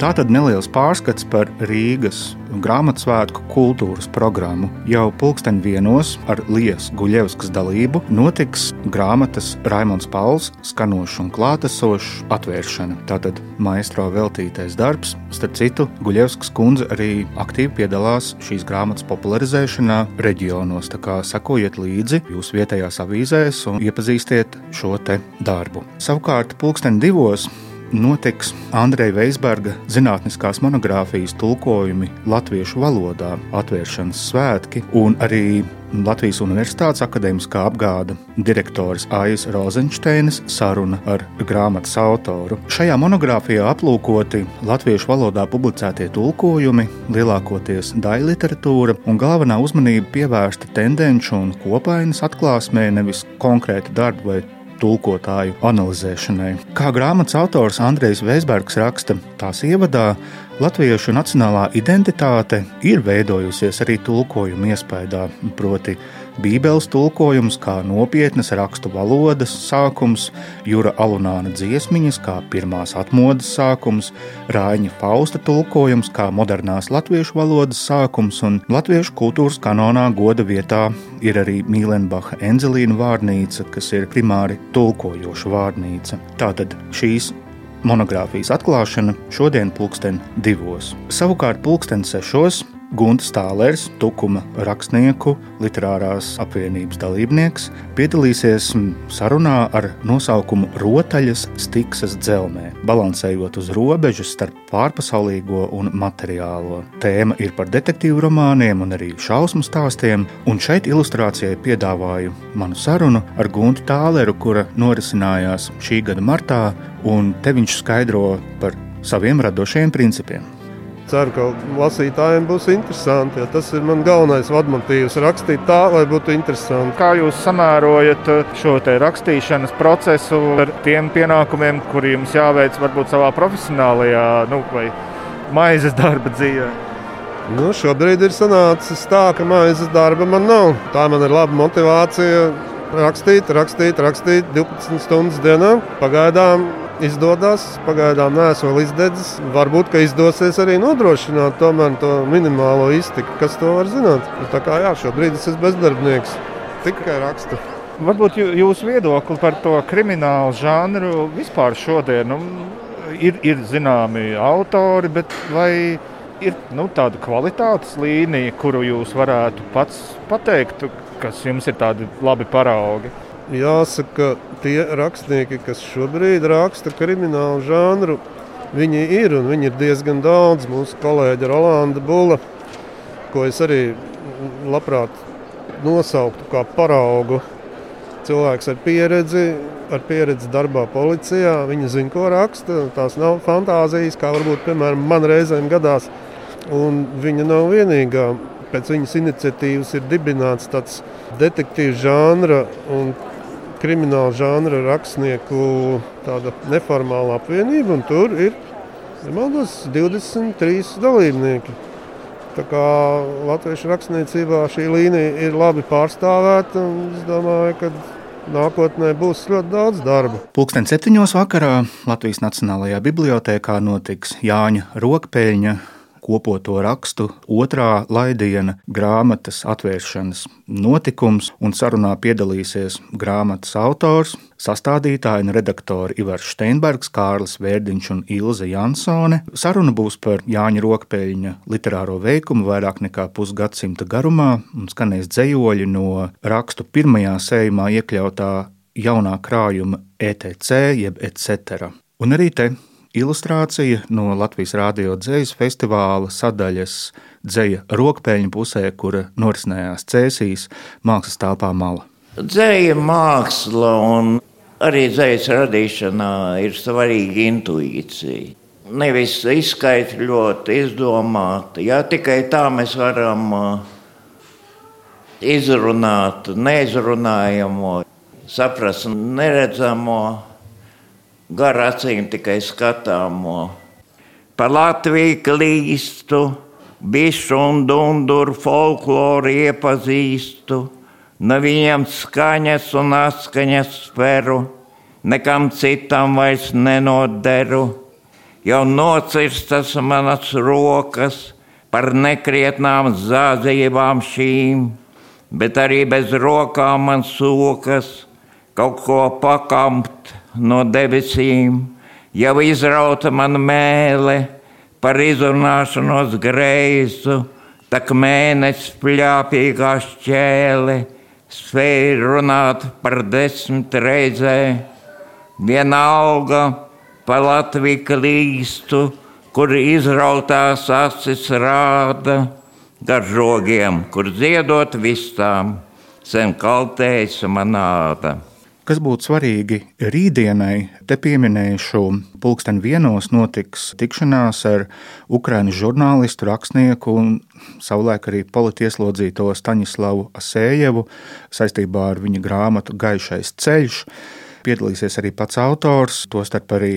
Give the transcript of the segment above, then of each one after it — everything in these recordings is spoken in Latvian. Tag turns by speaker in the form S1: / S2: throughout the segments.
S1: Tātad neliels pārskats par Rīgas grāmatsvētku kultūras programmu. Jau pulksten vienos ar Lielas Guļevskas dalību notiks grāmatas Raimons Pauls skanošs un klātesošs atvēršana. Tātad maestro veltītais darbs. Starp citu, Guļevskas kundze arī aktīvi piedalās šīs grāmatas popularizēšanā reģionos. Tā kā sekojiet līdzi jūsu vietējās avīzēs un iepazīstiet šo te darbu. Savukārt, pulksten divos notiks Andreja Veisberga zinātniskās monogrāfijas tulkojumi latviešu valodā, atvēršanas svētki un arī Latvijas Universitātes akadēmiskā apgāda direktors Aijas Rozenšteinas saruna ar grāmatas autoru. Šajā monogrāfijā aplūkoti latviešu valodā publicētie tulkojumi, lielākoties daļa literatūra, un galvenā uzmanība pievērsta tendenci un kopainas atklāsmē, nevis konkrēta darba vai tulkotāju analizēšanai. Kā grāmatas autors Andrejs Veisbergs raksta tās ievadā, latviešu nacionālā identitāte ir veidojusies arī tulkojuma iespējā, proti, Bībeles tulkojums kā nopietnas rakstu valodas sākums, Jūra Alunāna dziesmiņas kā pirmās atmodas sākums, Rāņa Fausta tulkojums kā modernās latviešu valodas sākums un latviešu kultūras kanonā goda vietā ir arī Mīlenbacha Enzelīna vārnīca, kas ir primāri tulkojoša vārnīca. Tātad šīs monogrāfijas atklāšana šodien pulksten divos. Savukārt pulksten sešos Gunts Tālērs, Tukuma rakstnieku literārās apvienības dalībnieks, piedalīsies sarunā ar nosaukumu Rotaļas Stiksas dzelmē, balansējot uz robežas starp pārpasaulīgo un materiālo. Tēma ir par detektīvu romāniem un arī šausmu stāstiem, un šeit ilustrācijai piedāvāju manu sarunu ar Guntu Tālēru, kura norisinājās šī gada martā, un te viņš skaidro par saviem radošiem principiem
S2: ceru, ka lasītājiem būs interesanti. Tas ir mans galvenais vadmotīvs - rakstīt tā, lai būtu interesanti.
S1: Kā jūs samērojat uh, šo rakstīšanas procesu ar tiem pienākumiem, kuriem jums jāveic varbūt savā profesionālajā nu, vai maizes darba dzīvē?
S2: Nu, šobrīd ir sanācis tā, ka maizes darba man nav. Tā man ir laba motivācija rakstīt, rakstīt, rakstīt 12 stundas dienā. Pagaidām izdodas. Pagaidām neesmu vēl izdedzis. Varbūt, ka izdosies arī nodrošināt tomēr to minimālo iztiku. Kas to var zināt? Nu, tā kā jā, šobrīd es esmu bezdarbnieks. Tikai rakstu.
S1: Varbūt jūsu viedokli par to kriminālu žanru vispār šodien nu, ir, ir zināmi autori, bet vai ir nu, tāda kvalitātes līnija, kuru jūs varētu pats pateikt, kas jums ir tādi labi paraugi?
S2: Jāsaka, tie rakstnieki, kas šobrīd raksta kriminālu žanru, viņi ir un viņi ir diezgan daudz. Mūsu kolēģa Rolanda Bula, ko es arī labprāt nosauktu kā paraugu. Cilvēks ar pieredzi, ar pieredzi darbā policijā. Viņa zina, ko raksta. Tās nav fantāzijas, kā varbūt piemēram, man reizēm gadās. Un viņa nav vienīgā. Pēc viņas iniciatīvas ir dibināts tāds detektīvu žanra un krimināla žanra rakstnieku neformāla apvienība, un tur ir maldos, 23 dalībnieki. Tā kā latviešu rakstniecībā šī līnija ir labi pārstāvēta, un es domāju, ka nākotnē būs ļoti daudz darba.
S1: Pūksteni septiņos vakarā Latvijas Nacionālajā bibliotekā notiks Jāņa Rokpeļņa kopoto rakstu otrā laidiena grāmatas atvēršanas notikums, un sarunā piedalīsies grāmatas autors, sastādītāji un redaktori Ivars Steinbergs, Kārlis Vērdiņš un Ilze Jansone. Saruna būs par Jāņa Rokpeļņa literāro veikumu vairāk nekā pusgadsimta garumā un skanēs dzējoļi no rakstu pirmajā sējumā iekļautā jaunā krājuma ETC jeb etc. Un arī te ilustrācija no Latvijas Rādio dzējas festivāla sadaļas dzēja rokpēļņu pusē, kura norisinājās Cēsīs mākslas telpā mala.
S3: Dzēja māksla un arī dzējas radīšanā ir svarīga intuīcija. Nevis izskaidrot, izdomāt. Jā, tikai tā mēs varam uh, izrunāt neizrunājamo, saprast neredzamo gar acīm tikai skatāmo. Pa Latviju klīstu, bišu un dunduru folkloru iepazīstu, no viņiem skaņas un atskaņas speru, nekam citam vairs nenoderu. jau nocirstas manas rokas par nekrietnām zādzībām šīm, bet arī bez rokām man sokas kaut ko pakamt no debesīm, jau izrauta man mēlē par izrunāšanos greizu, tak mēnesis pļāpīgā šķēle spēja runāt par desmit reizē. Vienalga pa Latviju klīstu, kur izrautās acis rāda gar žogiem, kur ziedot vistām, sen kaltējas manāda.
S1: Kas būtu svarīgi rītdienai, te pieminēšu, pulksten vienos notiks tikšanās ar Ukraiņu žurnālistu, rakstnieku un savulaik arī politieslodzīto Staņislavu Asējevu saistībā ar viņa grāmatu Gaišais ceļš. Piedalīsies arī pats autors, tostarp arī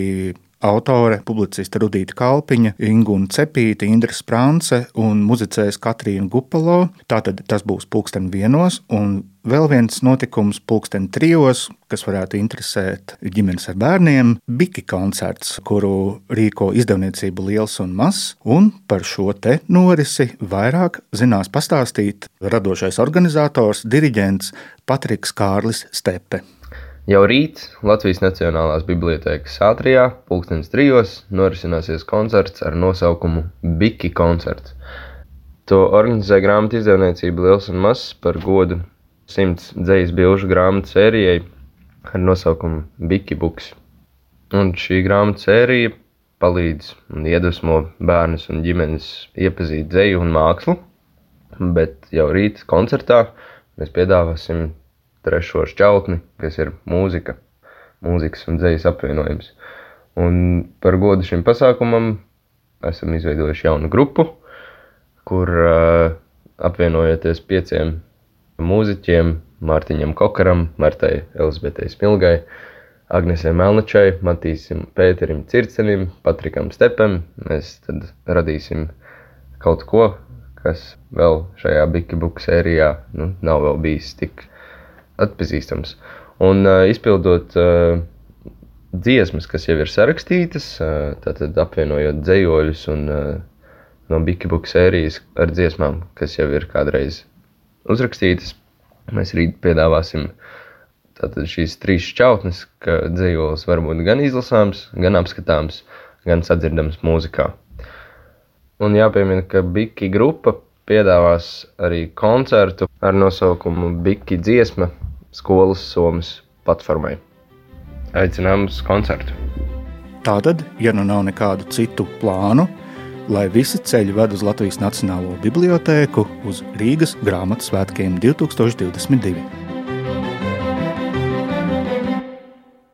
S1: autore, publiciste Rudīta Kalpiņa, Ingūna Cepīta, Indra Sprānce un muzicēs Katrīna Gupalo. Tātad tas būs pulksten vienos, un vēl viens notikums pulksten trijos, kas varētu interesēt ģimenes ar bērniem - Biki koncerts, kuru rīko izdevniecība Liels un Mazs, un par šo te norisi vairāk zinās pastāstīt radošais organizators, diriģents Patriks Kārlis Stepe.
S4: Jau rīt Latvijas Nacionālās Bibliotēkas ātrijā, pulkstenis trijos, norisināsies koncerts ar nosaukumu Biki koncerts. To organizē grāmatu izdevniecība Liels un Mazs par godu simts dzīslu bilžu grāmatu sērijai ar nosaukumu Biki Buks. Un šī grāmatu sērija palīdz un iedvesmo bērnus un ģimenes iepazīt dzeju un mākslu, bet jau rīt koncertā mēs piedāvāsim trešo šķautni, kas ir mūzika, mūzikas un dzīslas apvienojums. Un par godu šim pasākumam esam izveidojuši jaunu grupu, kur uh, apvienojoties pieciem mūziķiem, Mārtiņam Kokaram, Martai Elizabetei Smilgai, Agnesē Melnačai, Matīsim Pēterim Circenim, Patrikam Stepam. Mēs tad radīsim kaut ko, kas vēl šajā Bikibuku sērijā nu, nav vēl bijis tik atpazīstams. Un uh, izpildot uh, dziesmas, kas jau ir sarakstītas, uh, tātad apvienojot dzējoļus un uh, no Bikibuka sērijas ar dziesmām, kas jau ir kādreiz uzrakstītas, mēs rīt piedāvāsim tātad šīs trīs šķautnes, ka dzējolis var būt gan izlasāms, gan apskatāms, gan sadzirdams mūzikā. Un jāpiemina, ka Biki grupa piedāvās arī koncertu ar nosaukumu Biki dziesma skolas somas platformai. Aicinām uz koncertu.
S1: Tātad, ja nu nav nekādu citu plānu, lai visi ceļi ved uz Latvijas Nacionālo bibliotēku uz Rīgas grāmatu svētkiem 2022.